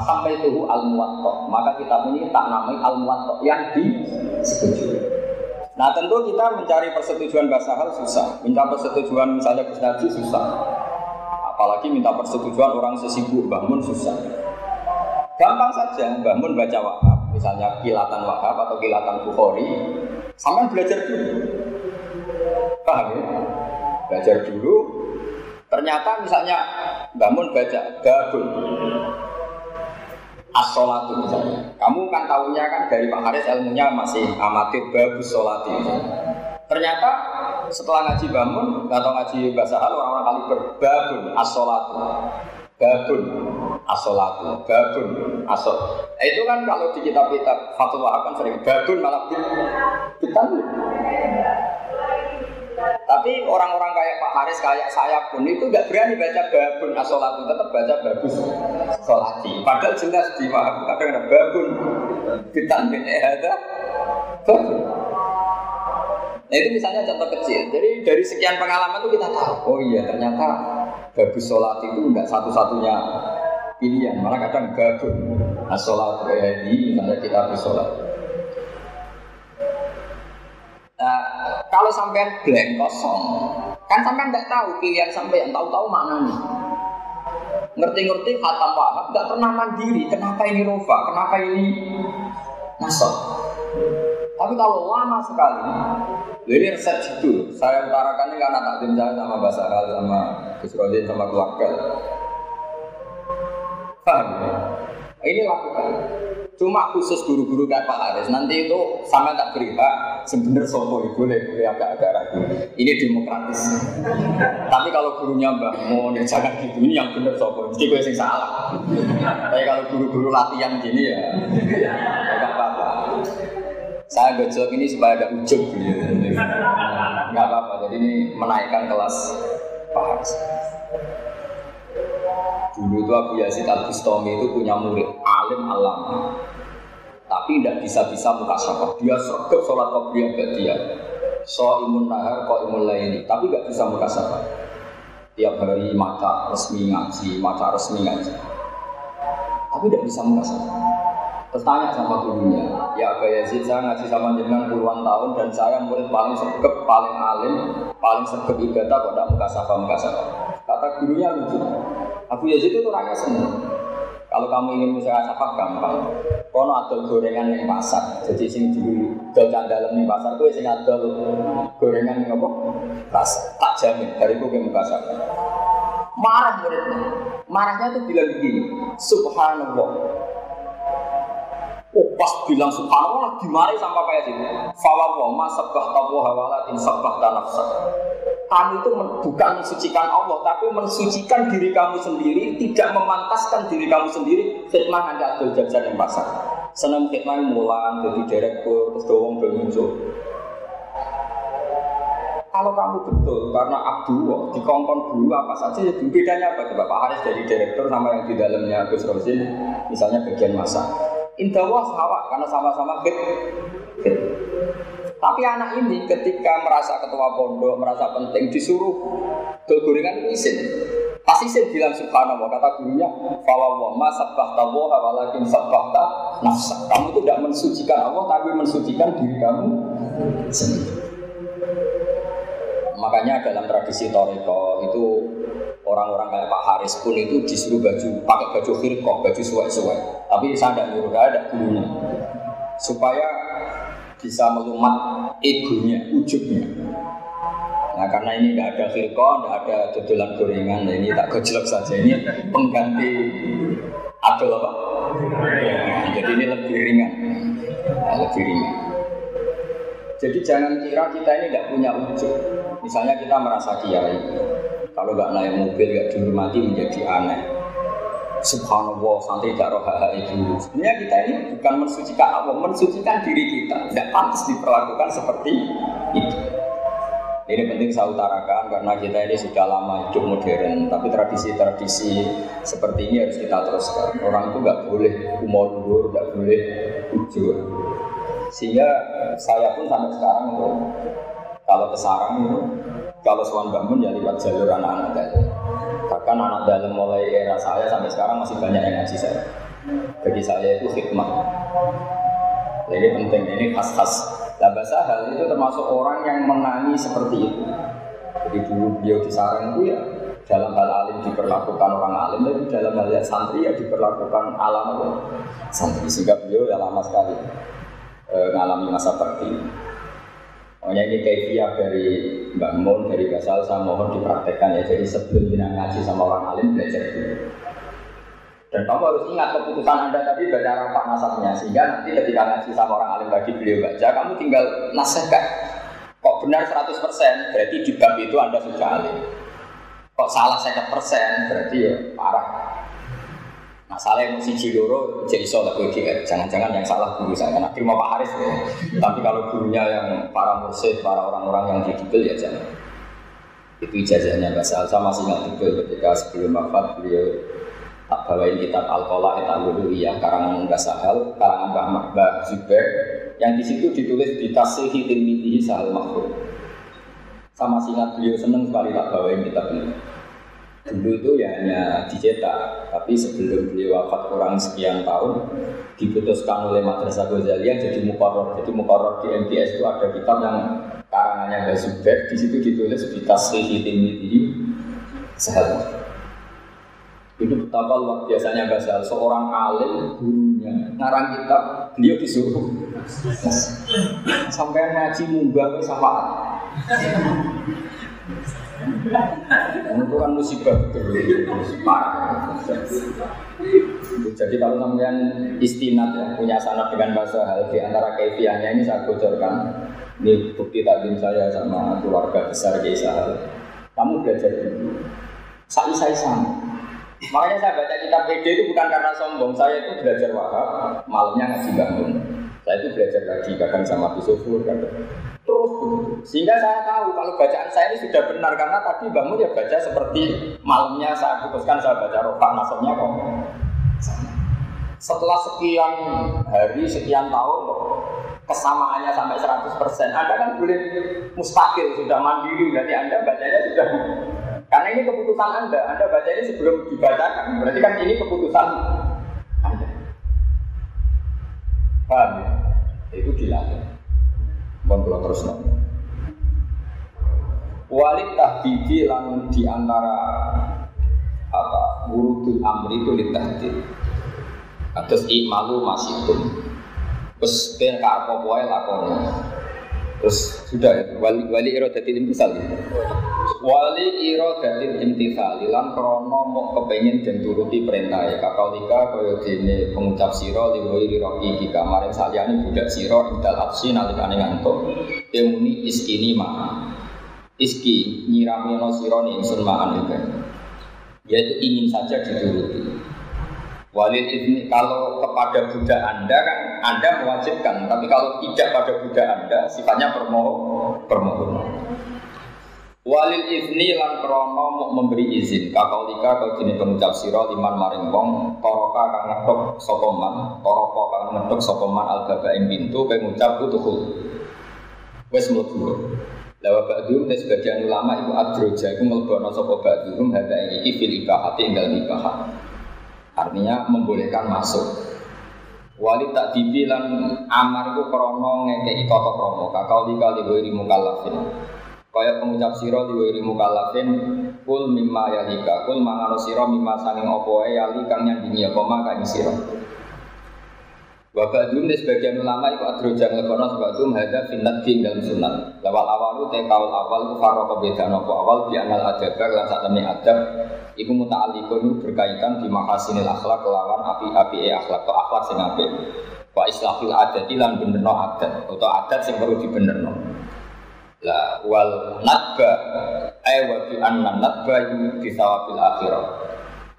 Sampai itu al muwatta maka kitab ini tak namai al muwatta yang disetujui. Nah tentu kita mencari persetujuan bahasa hal susah, minta persetujuan misalnya Gus susah, apalagi minta persetujuan orang sesibuk bangun susah. Gampang saja bangun baca wahab, misalnya kilatan wahab atau kilatan bukhori, sampai belajar dulu. Paham ya? Belajar dulu, ternyata misalnya bangun baca babun, as-sholatu. Kamu kan tahunya kan dari Pak Haris ilmunya masih amatir bagus sholati Ternyata setelah ngaji bangun atau ngaji bahasa hal orang-orang kali berbabun as-sholatu. Babun as-sholatu, babun. Nah, itu kan kalau di kitab-kitab fatwa kan sering babun malah kita tapi orang-orang kayak Pak Haris, kayak saya pun itu nggak berani baca babun asolatu, tetap baca bagus solati. Padahal jelas di mahal kadang ada babun ditandin ada babun. Nah itu misalnya contoh kecil. Jadi dari sekian pengalaman itu kita tahu, oh iya ternyata bagus sholat itu enggak satu-satunya pilihan. Malah kadang babun asolatu kayak ini misalnya kita habis sholat. Nah, kalau sampai blank kosong, kan sampai nggak tahu pilihan sampai yang tahu-tahu mana nih. Ngerti-ngerti khatam wahab nggak pernah mandiri. Kenapa ini rofa? Kenapa ini nasab? Tapi kalau lama sekali, jadi resep itu saya utarakan ini karena takdim saya sama bahasa sama Gus sama keluarga. Paham ya? Ini lakukan. Cuma khusus guru-guru kayak Pak Haris, nanti itu sama tak beri hak, sebenarnya sopo ya, boleh, boleh agak-agak ragu. Ini demokratis. Tapi kalau gurunya Mbak ya jangan gitu, ini yang benar sopo, mesti gue yang salah. Tapi kalau guru-guru latihan gini ya, ya gak apa-apa. Saya gojok ini supaya ada ujung gitu. Gak apa-apa, jadi ini menaikkan kelas Pak Haris. Dulu itu Abu Yazid Al Bustami itu punya murid alim alam, tapi tidak bisa-bisa muka syafah. Dia sergap sholat qabliyah dia. So imun nahar, kok imun lain, tapi nggak bisa muka syafah. Tiap hari maca resmi ngaji, maca resmi ngaji. Tapi tidak bisa muka tanya sama gurunya, ya Abu Yazid saya ngaji sama jenengan puluhan tahun dan saya murid paling sergap, paling alim, paling sergap ibadah kok tidak muka syafah, muka syafah. Kata gurunya lucu, Abu Yazid itu orangnya senang. Kalau kamu ingin usaha safak gampang. Kono adol gorengan yang pasar. Jadi sing di dol dalam nih pasar tuh sing adol gorengan yang apa? Pasar. Tak jamin dari gue ke pasar. Marah muridnya. Marahnya tuh bilang begini, Subhanallah. Oh pas bilang subhanallah dimarahi sama kayak gitu. Fawwah ma sabbah tabu hawalatin sabbah tanafsa. Kamu itu bukan mensucikan Allah, tapi mensucikan diri kamu sendiri, tidak memantaskan diri kamu sendiri. Fitnah anda adil jajan yang pasar. Senang fitnah mulan, jadi direktur, terus doang muncul. Kalau kamu betul karena Abdullah dikongkon dulu apa saja, ya bedanya apa? Coba Pak Haris dari direktur sama yang di dalamnya Gus Rosin, misalnya bagian masa Indah wah sama karena sama-sama fit. Tapi anak ini ketika merasa ketua pondok, merasa penting, disuruh dol gorengan itu isin. Pasti isin bilang subhanallah, kata gurunya, Fawawah ma sabbahta woha walakin sabbahta nafsa. Kamu itu tidak mensucikan Allah, tapi mensucikan diri kamu sendiri. Makanya dalam tradisi Toriko itu orang-orang kayak Pak Haris pun itu disuruh baju pakai baju khirkoh, baju suai-suai. Tapi saya tidak nyuruh, ada gurunya supaya bisa melumat egonya, ujubnya. Nah karena ini tidak ada firqa, tidak ada dodolan gorengan, nah, ini tak gejlok saja. Ini pengganti adol apa? Jadi ini lebih ringan, nah, lebih ringan. Jadi jangan kira kita ini tidak punya ujub. Misalnya kita merasa kiai, kalau nggak naik mobil nggak dihormati menjadi aneh. Subhanallah, santri gak roh itu. Sebenarnya kita ini bukan mensucikan Allah, mensucikan diri kita. Tidak pantas diperlakukan seperti itu. Ini penting saya utarakan karena kita ini sudah lama hidup modern, tapi tradisi-tradisi seperti ini harus kita teruskan. Orang itu nggak boleh umur luhur, nggak boleh ujur. Sehingga saya pun sampai sekarang kalau ke sarang itu kalau suan bangun ya lewat jalur anak-anak dalam. Bahkan anak dalam mulai era saya sampai sekarang masih banyak yang ngaji saya. Bagi saya itu hikmah. Jadi penting ini khas-khas. Nah, hal itu termasuk orang yang menangi seperti itu. Jadi dulu beliau di sarang itu ya dalam hal alim diperlakukan orang alim, tapi dalam hal santri ya diperlakukan alam santri. Sehingga beliau ya lama sekali e, mengalami masa seperti Makanya ini kaifiah dari Mbak Mun, dari Basal, saya mohon dipraktekkan ya. Jadi sebelum kita ngaji sama orang alim, belajar dulu. Dan kamu harus ingat keputusan Anda tadi baca rapat nasabnya. Sehingga nanti ketika ngaji sama orang alim tadi beliau baca, kamu tinggal nasihatkan. Kok benar 100% berarti di bab itu Anda sudah alim. Kok salah 100% berarti ya parah. Masalah yang siji loro jadi sholat GR. Jangan-jangan yang salah guru saya. Nah, terima Pak Haris ya. Tapi kalau gurunya yang para mursyid, para orang-orang yang didikil ya jangan. Itu ijazahnya Mbak Salsa masih ingat betul ketika sebelum wafat beliau tak bawain kitab Al-Qola et al ya karangan Mbak Sahal, karangan Mbak Zubair yang di situ ditulis di Tasihi Tilmidihi Sahal Mahfud. Sama ingat beliau seneng sekali tak bawain kitab ini. Dulu itu ya hanya dicetak, tapi sebelum beliau wafat kurang sekian tahun, diputuskan oleh Madrasah Ghazaliyah jadi mukarrar. Jadi mukarrar di MTS itu ada kitab yang karangannya Zubair, di situ ditulis di Tasrihi Timidi Sehat. Itu betapa luar biasanya Mbak seorang alim gurunya ngarang kitab, beliau disuruh sampai ngaji munggah sama itu kan musibah betul, parah. Jadi kalau sampean istinat ya, punya sanat dengan bahasa hal di antara kefiahnya ini saya bocorkan. Ini bukti takdim saya sama keluarga besar Kiai Sahal. Kamu belajar dulu. Saya saya sama. Makanya saya baca kitab PD itu bukan karena sombong. Saya itu belajar wahab, malamnya ngaji bangun. Saya itu belajar lagi kadang sama Bisofur, kadang Sehingga saya tahu kalau bacaan saya ini sudah benar karena tadi bangun ya baca seperti malamnya saya putuskan saya baca rofa nasabnya kok. Setelah sekian hari, sekian tahun kesamaannya sampai 100% Anda kan boleh mustakil, sudah mandiri Berarti Anda bacanya sudah Karena ini keputusan Anda Anda baca ini sebelum dibacakan Berarti kan ini keputusan Anda Paham ya? Itu dilatih Kula terus nang. Walid tahdidi lan di antara apa wurudul amri itu litahdid. Atas imalu masih itu. Terus ben karpo poe lakoni. Terus sudah ya, wali wali iradatil imtisal. Wali iradatil imtisal lan krono mau kepengen dan turuti perintah ya kakalika kaya dene pengucap sira liwiri roki di kamar saliyane budak sira indal absi nalikane ngantuk. Temuni iskini ma. Iski nyirami no sira ni ingsun ma'an Yaitu ingin saja dituruti. Walid ini kalau kepada budak Anda kan Anda mewajibkan, tapi kalau tidak pada budak Anda sifatnya permohon permohon. Walil ifni lan krono mau memberi izin lika kau jenis pengucap siro liman maring wong toroka kang ngedok sokoman toroko kang ngedok sokoman al baba ing pintu kau ngucap utuhul wes mlebu. Lawa ba'dhum dan sebagian ulama itu adroja itu ngelbono sapa ba'dhum hada iki fil ibahati tinggal ibahah. Artinya membolehkan masuk. Wali tak dibilang amar itu krono ngekei toto krono kakau dikali wiri mukallafin. Kaya pengucap siro di wiri mukallafin kul mimma yalika kul mangano siro mimma sanging opo yali kang nyandingi apa maka siro. Wabadum di sebagian ulama itu adroja ngelekono sebadum hada finat din dalam sunat. Lawal awal itu tekawal awal itu faro beda nopo awal di anal adab lan saat ini adab. Iku muta'alikun berkaitan di makasinil akhlak lawan api-api e akhlak atau akhlak sing apik. Wa islahil adat lan benerno adat atau adat sing perlu dibenerno. Lah wal nadba ay wa bi anna nadba itu disawabil akhirah.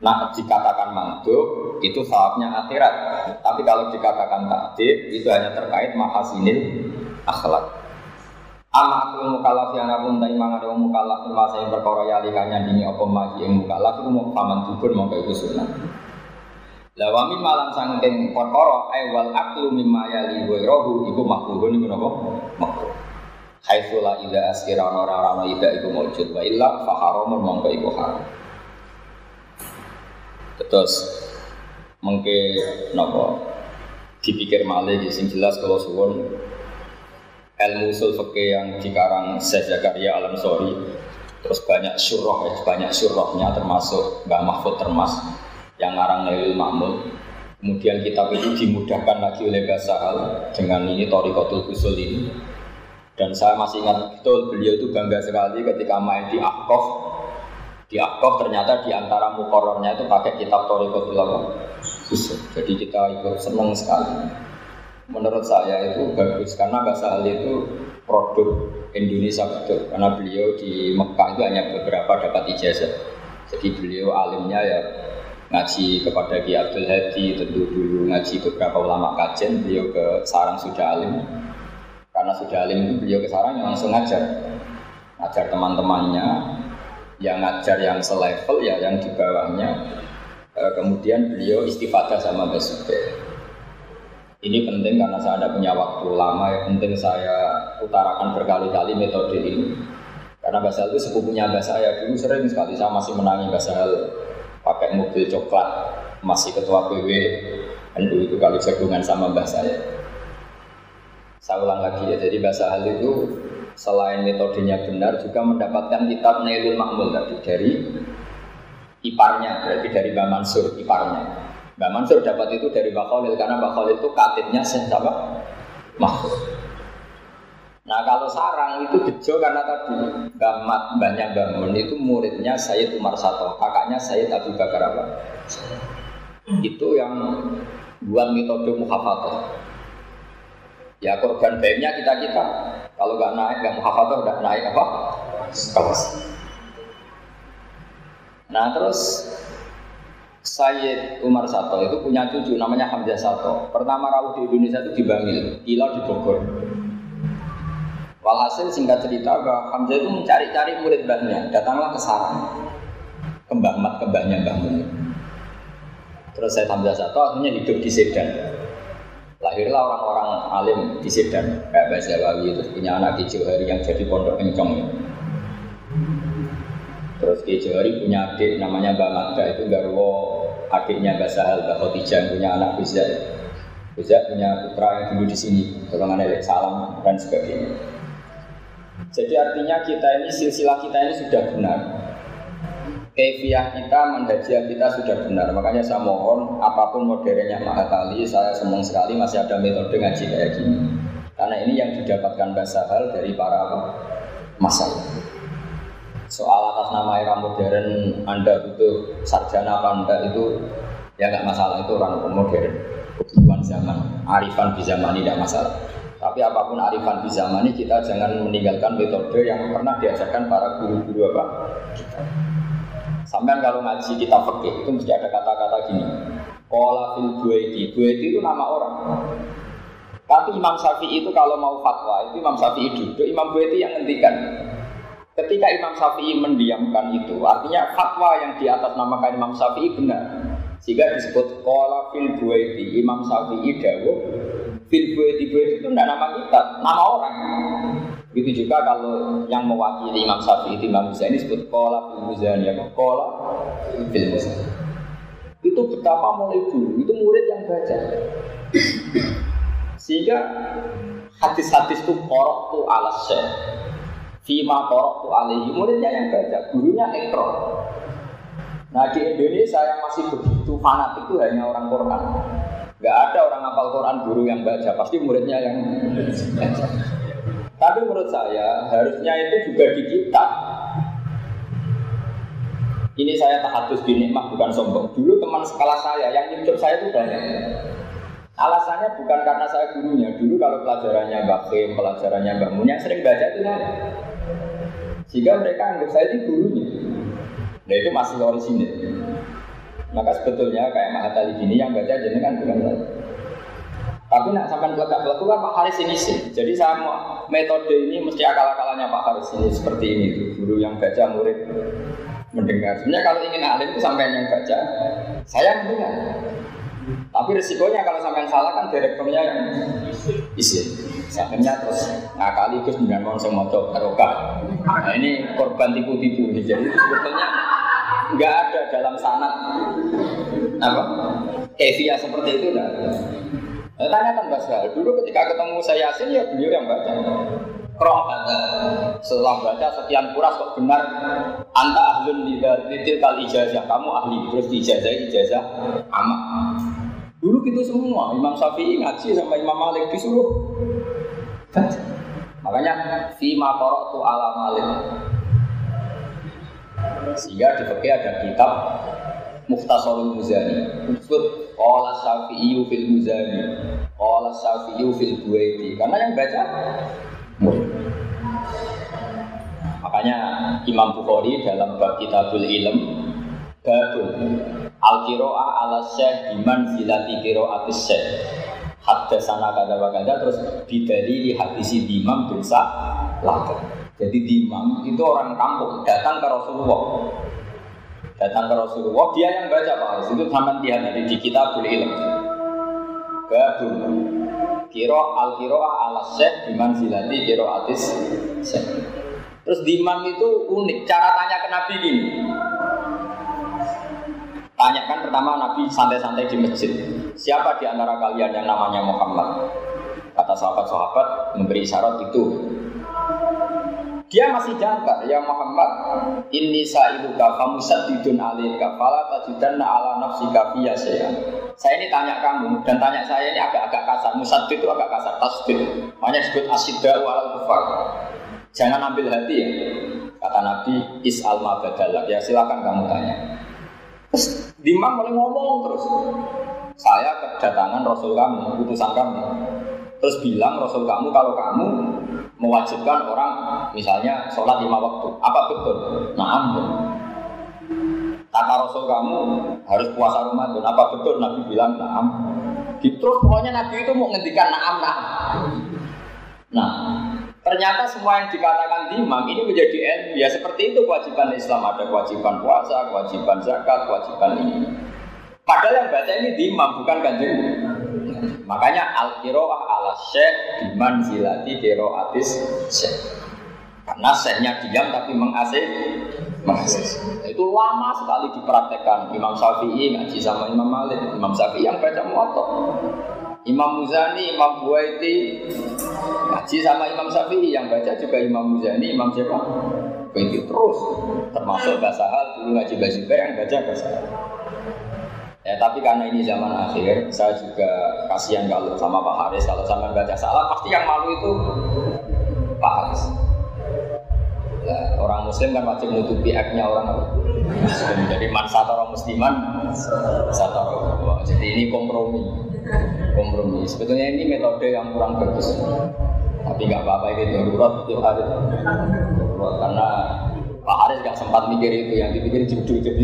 Nah, dikatakan mandub itu sawabnya akhirat. Tapi kalau dikatakan takdir itu hanya terkait mahasinil akhlak. Ama aku mukallaf yang aku tak mangan ada mukallaf masa yang perkara yali kanya dini apa maji yang mukallaf itu mau paman dukun mau itu sunnah. Lawami malam sangking perkara ay wal aklu mimma yali wa rohu iku makruhun iku napa? Makruh. Haitsu la ila askira ora ida iku maujud wa illa fa haramun mongko iku haram. Terus mengke nopo dipikir malih sing jelas kalau suwon ilmu usul yang dikarang Syekh Zakaria Alam Sori terus banyak surah ya banyak surahnya termasuk Mbah Mahfud Termas yang ngarang Nailul Mahmud. Kemudian kitab itu dimudahkan lagi oleh Basahal dengan ini Torikotul Usul ini dan saya masih ingat betul beliau itu bangga sekali ketika main di Akof di Akof ternyata di antara mukorornya itu pakai kitab Torikotul. Jadi kita ikut senang sekali. Menurut saya itu bagus karena bahasa Ali itu produk Indonesia betul karena beliau di Mekah itu hanya beberapa dapat ijazah. Jadi beliau alimnya ya ngaji kepada Ki Abdul Hadi tentu dulu ngaji beberapa ulama kajian beliau ke sarang sudah alim karena sudah alim itu beliau ke sarang yang langsung ngajar. Ngajar teman-temannya yang ngajar yang selevel ya yang di bawahnya. E, kemudian beliau istifadah sama Mbak ini penting karena saya ada punya waktu lama ya penting saya utarakan berkali-kali metode ini. Karena Basal itu sepupunya Mbak saya dulu sering sekali saya masih menangi Basal pakai mobil coklat masih ketua PW dan dulu itu kali jagungan sama Mbak saya saya ulang lagi ya jadi Basal itu selain metodenya benar juga mendapatkan kitab Nailul Makmul tadi dari iparnya berarti dari Mbak Mansur iparnya Mbak Mansur dapat itu dari Mbak Khalil karena Mbak Khalil itu katibnya siapa? Mahfud Nah kalau sarang itu bejo karena tadi Bamat banyak bangun itu muridnya Sayyid Umar Sato, kakaknya Sayyid Abu Bakar? Itu yang buat metode muhafadah. Ya korban baiknya kita kita kalau nggak naik, nggak muhafadah udah naik apa? Kelas. Nah terus Sayyid Umar Sato itu punya cucu namanya Hamzah Sato. Pertama rawuh di Indonesia itu di Bangil, Ilau di Bogor. Walhasil singkat cerita bahwa Hamzah itu mencari-cari murid mbahnya, datanglah ke sarang. Kembang mat kembangnya Mbah Terus saya Hamzah Sato akhirnya hidup di Sedan. Lahirlah orang-orang alim di Sedan, kayak Mbak Zawawi itu punya anak di Johari yang jadi pondok encong. Terus di Johari punya adik namanya Mbak Magda itu Garwo adiknya Mbak Sahal, Mbak Khotijah punya anak bisa bisa punya putra yang dulu di sini, golongan Elek Salam dan sebagainya. Jadi artinya kita ini silsilah kita ini sudah benar kefiah kita, manhajiyah kita sudah benar. Makanya saya mohon apa pun modernnya Mahatali, saya senang sekali masih ada metode ngaji kayak gini. Karena ini yang didapatkan bahasa hal dari para masalah. Soal atas nama era modern Anda butuh sarjana apa Anda itu ya nggak masalah itu orang modern kebutuhan zaman arifan di zaman ini tidak masalah tapi apa pun arifan di zaman ini kita jangan meninggalkan metode yang pernah diajarkan para guru-guru apa kita Sampai kalau ngaji kita fikih itu mesti ada kata-kata gini. Kola fil buaiti. Buaiti itu nama orang. Tapi Imam Syafi'i itu kalau mau fatwa itu Imam Syafi'i duduk, Imam Buaiti yang ngendikan. Ketika Imam Syafi'i mendiamkan itu, artinya fatwa yang di atas nama Imam Syafi'i benar. Sehingga disebut kola fil buaiti. Imam Syafi'i dawuh Fil di itu tidak nama kita, nama orang. Begitu juga kalau yang mewakili Imam Syafi'i itu Imam Muzani disebut kola fil Muzani, ya kola fil Muzani. Itu betapa mulai dulu, itu murid yang baca. Sehingga hadis-hadis itu korok tuh alas Fima korok tuh alihi, muridnya yang baca, gurunya ekro. Nah di Indonesia yang masih begitu fanatik itu hanya orang Quran. Gak ada orang hafal Quran guru yang baca, pasti muridnya yang baca. Tapi menurut saya harusnya itu juga di kita. Ini saya tahadus di nikmah bukan sombong. Dulu teman sekolah saya yang nyucup saya itu banyak. Alasannya bukan karena saya gurunya. Dulu kalau pelajarannya Mbak Kim, pelajarannya Mbak Mun sering baca itu saya. Sehingga mereka anggap saya itu gurunya. Nah itu masih orisinil. Maka sebetulnya kayak Mahatali gini yang baca kan bukan saya. Tapi nak sampai pelekat pelekat kan Pak Haris ini sih. Jadi saya mau metode ini mesti akal-akalannya Pak Haris ini seperti ini. Guru yang baca, murid mendengar. Sebenarnya kalau ingin alim itu sampai yang baca, saya mendengar. Tapi resikonya kalau sampai salah kan direkturnya yang isi. Sampai terus ngakali terus dengan mau semua barokah. Nah ini korban tipu-tipu. Jadi sebetulnya nggak ada dalam sanat apa Evia seperti itu nah. Nah, tanyakan Mbak Sahal, dulu ketika ketemu saya Yasin ya beliau yang baca. Kroh setelah baca sekian puras kok benar anta ahlun titil kal ijazah, kamu ahli terus ijazah ijazah amat. Dulu gitu semua, Imam Syafi'i ngaji sama Imam Malik disuruh baca. Makanya fima korok tu ala Malik. Sehingga di ada kitab Mukhtasarul Muzani. Disebut Qala Syafi'i fil Muzani. Qala Syafi'i fil Buaiti. Karena yang baca Makanya Imam Bukhari dalam bab Kitabul Ilm babul al-qira'a ala syekh biman zilati qira'atis syekh hadda sana kada wa terus bidali di hadisi imam bin Sa'labat jadi imam itu orang kampung datang ke Rasulullah datang ke Rasulullah dia yang baca Pak Haris itu zaman dia dari di kitab ilm. Babun. Kiro al kiro ala syekh biman zilati kiro atis syekh. Terus dimam itu unik. Cara tanya ke Nabi gini. Tanyakan pertama Nabi santai-santai di masjid. Siapa di antara kalian yang namanya Muhammad? Kata sahabat-sahabat memberi isyarat itu dia masih jangka, ya Muhammad, ini sa'iduka kamu sadidun alika, fala tajidanna ala nafsi kafiya saya. Saya ini tanya kamu, dan tanya saya ini agak-agak kasar. Musadid itu agak kasar, tasdid. Makanya disebut asidda walal kufar. Jangan ambil hati ya. Kata Nabi, is alma badalak. Ya silakan kamu tanya. Terus Dimang mulai ngomong terus. Saya kedatangan Rasul kamu, utusan kamu. Terus bilang Rasul kamu kalau kamu mewajibkan orang misalnya sholat lima waktu. Apa betul? Nah. Kata Rasul kamu harus puasa Ramadan. Apa betul? Nabi bilang naam. Terus pokoknya Nabi itu mau ngendikan naam naam. Nah, ternyata semua yang dikatakan imam ini menjadi ilmu. Ya seperti itu kewajiban Islam. Ada kewajiban puasa, kewajiban zakat, kewajiban ini. Padahal yang baca ini imam bukan kanjeng Makanya al kiroah ala syekh biman zilati kiroatis syekh. Karena syekhnya diam tapi mengasih mengasih. Itu lama sekali dipraktekkan. Imam Syafi'i ngaji sama Imam Malik, Imam Syafi'i yang baca muatok. Imam Muzani, Imam Buaiti ngaji sama Imam Syafi'i yang baca juga Imam Muzani, Imam siapa? Buaiti terus termasuk bahasa hal dulu ngaji bahasa yang baca bahasa hal. Ya, tapi karena ini zaman akhir, saya juga kasihan kalau sama Pak Haris, kalau sama baca salah, pasti yang malu itu Pak Haris. Ya, orang Muslim kan wajib menutupi aknya orang Muslim. Jadi man orang musliman, satoro. Jadi ini kompromi, kompromi. Sebetulnya ini metode yang kurang bagus. Tapi nggak apa-apa ini darurat tiap hari. Karena Pak Haris nggak sempat mikir itu, yang dipikir judul jadi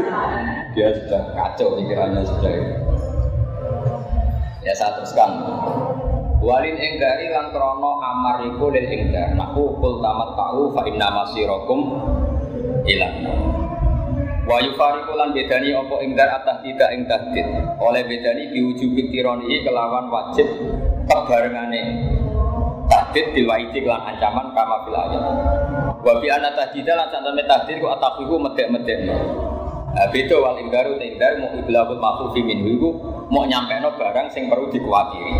dia sudah kacau pikirannya sudah itu. Ya saya teruskan. Walin enggari lan krono amar iku lil enggar. Nahu kul tamat tahu fa inna masirakum ilang. Wa yufariqu lan bedani apa ing dar atah tidak ing tahdid. Oleh bedani diwujubi tironi kelawan wajib kebarengane tahdid bil waidi kelan ancaman kama fil ayat. Wa bi anna tahdida lan santane tahdid ku atafiku medek-medek. Nah, beda wal ingdaru te ingdar mau iblahul makhfufi minhu iku mau nyampeno barang sing perlu dikuatiri.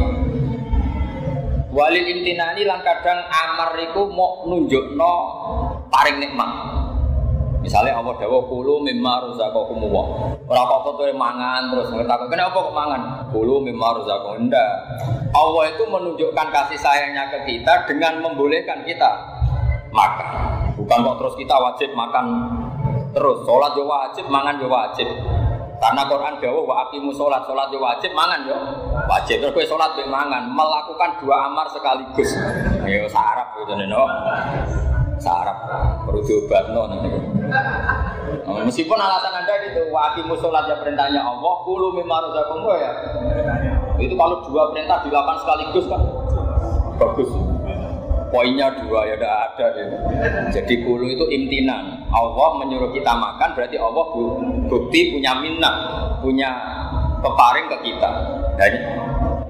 Walil imtinani lan kadang amar iku mau nunjukno paring nikmat. Misalnya Allah dawa kulu mimma razaqakum wa. Ora kok kowe mangan terus ngerti kenapa kok mangan? Kulu mimma. Ndak. Allah itu menunjukkan kasih sayangnya ke kita dengan membolehkan kita makan. Bukan kok terus kita wajib makan terus. Sholat juga wajib, mangan juga wajib. Karena Quran dawa wa aqimu sholat, sholat juga wajib, mangan yo wajib. Terus gue sholat gue mangan, melakukan dua amar sekaligus. Ayo sarap gitu no sarap perlu diobat no nah, meskipun alasan anda gitu wakil musolat ya perintahnya Allah kulu mimaru ya itu kalau dua perintah dilakukan sekaligus kan bagus poinnya dua ya udah ada gitu. jadi kulu itu imtinan. Allah menyuruh kita makan berarti Allah bukti punya minat punya peparing ke kita. Dan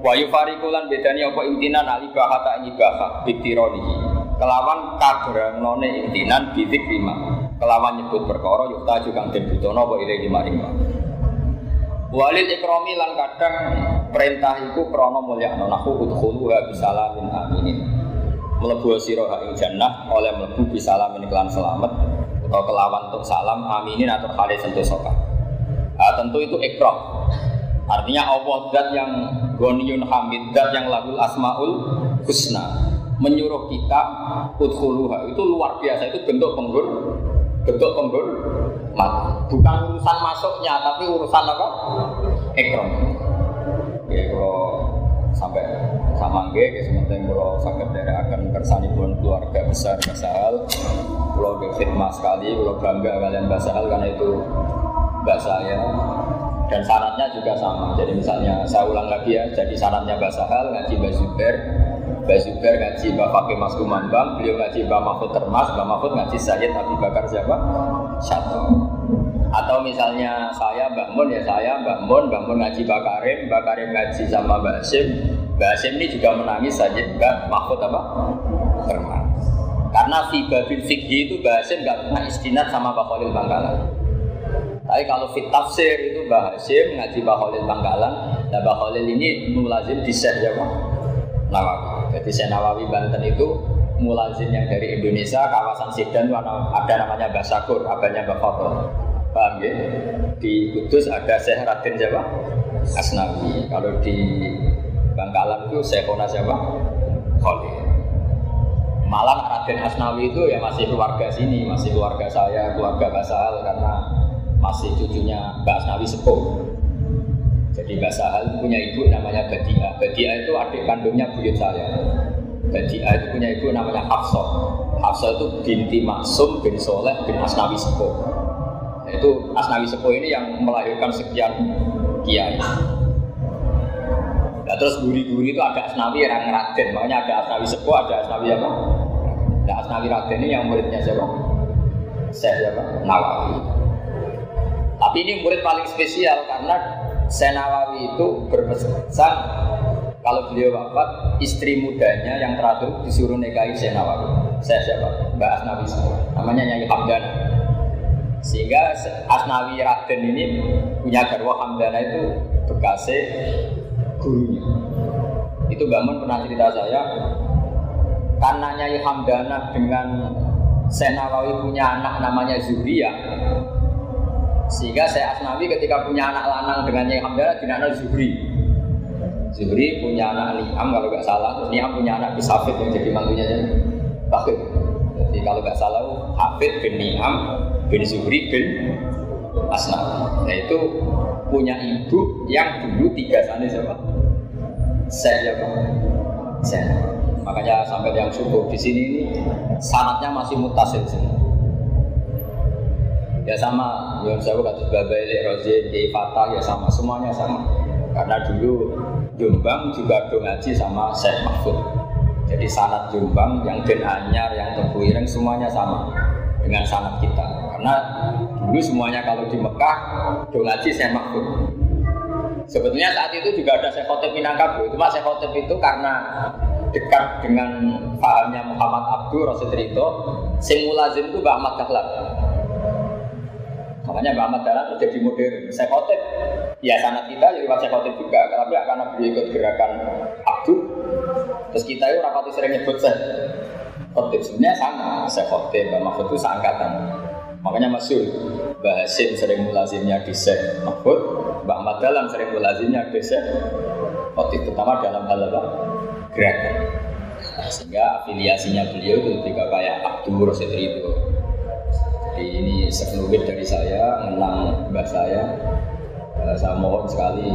wa yufarikulan bedani apa imtinan alibahata ini bahak bitironihi kelawan none intinan bidik lima. Kelawan nyebut perkara yukta juga den butono apa ire lima lima Walid ikromi lan kadang perintah iku krana mulyakno nahu udkhulu ha bisalamin aminin mlebu sira ing jannah oleh mlebu bisalamin kelan selamat atau kelawan untuk salam aminin atau kali sentuh soka nah, tentu itu ikram artinya Allah zat yang goniyun hamid zat yang lahul asmaul husna menyuruh kita udhuluha itu luar biasa itu bentuk penggur bentuk penggur bukan urusan masuknya tapi urusan apa? Ekrom ya kalau sampai sama gue sementing kalau sakit dari akan kersani pun keluarga besar Basahal kalau khidmat sekali kalau bangga kalian Basahal karena itu mbak saya dan syaratnya juga sama jadi misalnya saya ulang lagi ya jadi syaratnya Basahal ngaji Mbak Zubair ngaji Mbak Fakih Mas Kumambang, beliau ngaji Mbak Mahfud Termas, Mbak Mahfud ngaji Sayyid Abi Bakar siapa? Satu. Atau misalnya saya Mbak Mun ya saya Mbak Mun, Mbak Mun ngaji Mbak Karim, Mbak Karim ngaji sama Mbak Hasim. Mbak Hasim ini juga menangis Sayyid Mbak Mahfud apa? Termas. Karena fiba bil fikhi itu Mbak Hasim nggak pernah istinat sama Mbak Khalil Bangkalan. Tapi kalau fit tafsir itu Mbak Hasim ngaji Mbak Khalil Bangkalan, nah Mbak Khalil ini mulazim di ya Pak Nawawi. Jadi saya Nawawi Banten itu mulazim yang dari Indonesia, kawasan Sidan itu ada namanya Mbak Sakur, abahnya Mbak. Paham ya? Di Kudus ada Syekh Raden siapa? Asnawi. Kalau di Bangkalan itu Syekhona siapa? Khalil. Malah Raden Asnawi itu ya masih keluarga sini, masih keluarga saya, keluarga Basal karena masih cucunya Mbak Asnawi sepuh. Jadi Mbak Sahal punya ibu namanya Badia. Badia itu adik kandungnya buyut saya. Badia itu punya ibu namanya Hafsah. Hafsah itu binti Maksum bin Soleh bin Asnawi Sepo. Nah, itu Asnawi Sepo ini yang melahirkan sekian kiai. Nah, terus guri-guri itu ada Asnawi yang Raden, makanya ada Asnawi Sepo, ada Asnawi apa? Nah, Asnawi Raden ini yang muridnya siapa? Saya siapa? Nawawi. Tapi ini murid paling spesial karena Senawawi itu berpesan kalau beliau wafat istri mudanya yang terakhir disuruh nikahi Senawawi. Saya siapa? Mbak Asnawi namanya Nyai Hamdana. Sehingga Asnawi Raden ini punya garwa Hamdana itu bekasnya gurunya. Itu Mbak Mun pernah cerita saya karena Nyai Hamdana dengan Senawawi punya anak namanya Zuriyah sehingga saya Asnawi ketika punya anak lanang dengan Nyai Hamdana dinamai Zuhri. Zuhri punya anak Niam kalau nggak salah, terus Niam punya anak Bisafid yang jadi mantunya jadi Bakir. Jadi kalau nggak salah Hafid bin Niam bin Zuhri bin Asnawi. Nah itu punya ibu yang dulu tiga sana siapa? Saya siapa? Saya. Makanya sampai yang subuh di sini ini sanatnya masih mutasil ya sama Yon Sewu kados Babai Rozin Kiai Fatah ya sama semuanya sama karena dulu Jombang juga do ngaji sama Syekh Mahfud jadi sanat Jombang yang Den Anyar yang Tebu Ireng semuanya sama dengan sanat kita karena dulu semuanya kalau di Mekah, do ngaji saya makhluk. Sebetulnya saat itu juga ada Syekh Khotib Minangkabau. Cuma Syekh Khotib itu karena dekat dengan pahamnya Muhammad Abdul Rasul Rito, sing mulazim itu Mbak Ahmad Dahlan. Makanya Mbak Ahmad Dahlan jadi modern. Syekh Khotib, ya sanat kita jadi Syekh Khotib juga, tapi karena beliau ikut gerakan Abdul, terus kita itu rapati sering nyebut Syekh Khotib. Sebenarnya sama, Syekh Khotib, Mbak Mahfud itu seangkatan. Makanya masuk Mbak Hasim sering mulazimnya di Syekh Mahfud, Mbak Ahmad Dahlan sering mulazimnya di Syekh Khotib, terutama dalam hal apa? Gerakan. Nah, sehingga afiliasinya beliau itu juga kayak Abdul Rasid itu. Jadi ini sekelumit dari saya, menang mbak saya. Eh, saya mohon sekali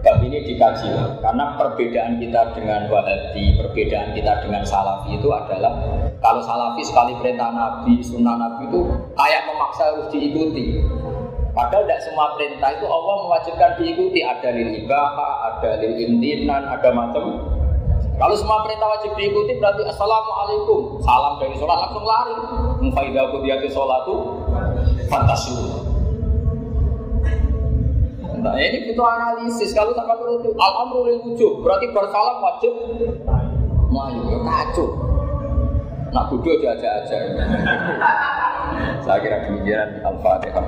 bab ini dikaji karena perbedaan kita dengan Wahabi, perbedaan kita dengan Salafi itu adalah kalau Salafi sekali perintah Nabi, sunnah Nabi itu kayak memaksa harus diikuti. Padahal tidak semua perintah itu Allah mewajibkan diikuti. Ada lil ibaha, ada lil intinan, ada macam. Kalau semua perintah wajib diikuti berarti assalamualaikum, salam dari sholat langsung lari. Mufaidah kudiyati sholatu fantasi. Nah ini butuh analisis. Kalau sama itu al-amru berarti bersalam wajib. Mayu, ya kacau. Nak bodoh aja aja. Saya kira demikian Al-Fatihah.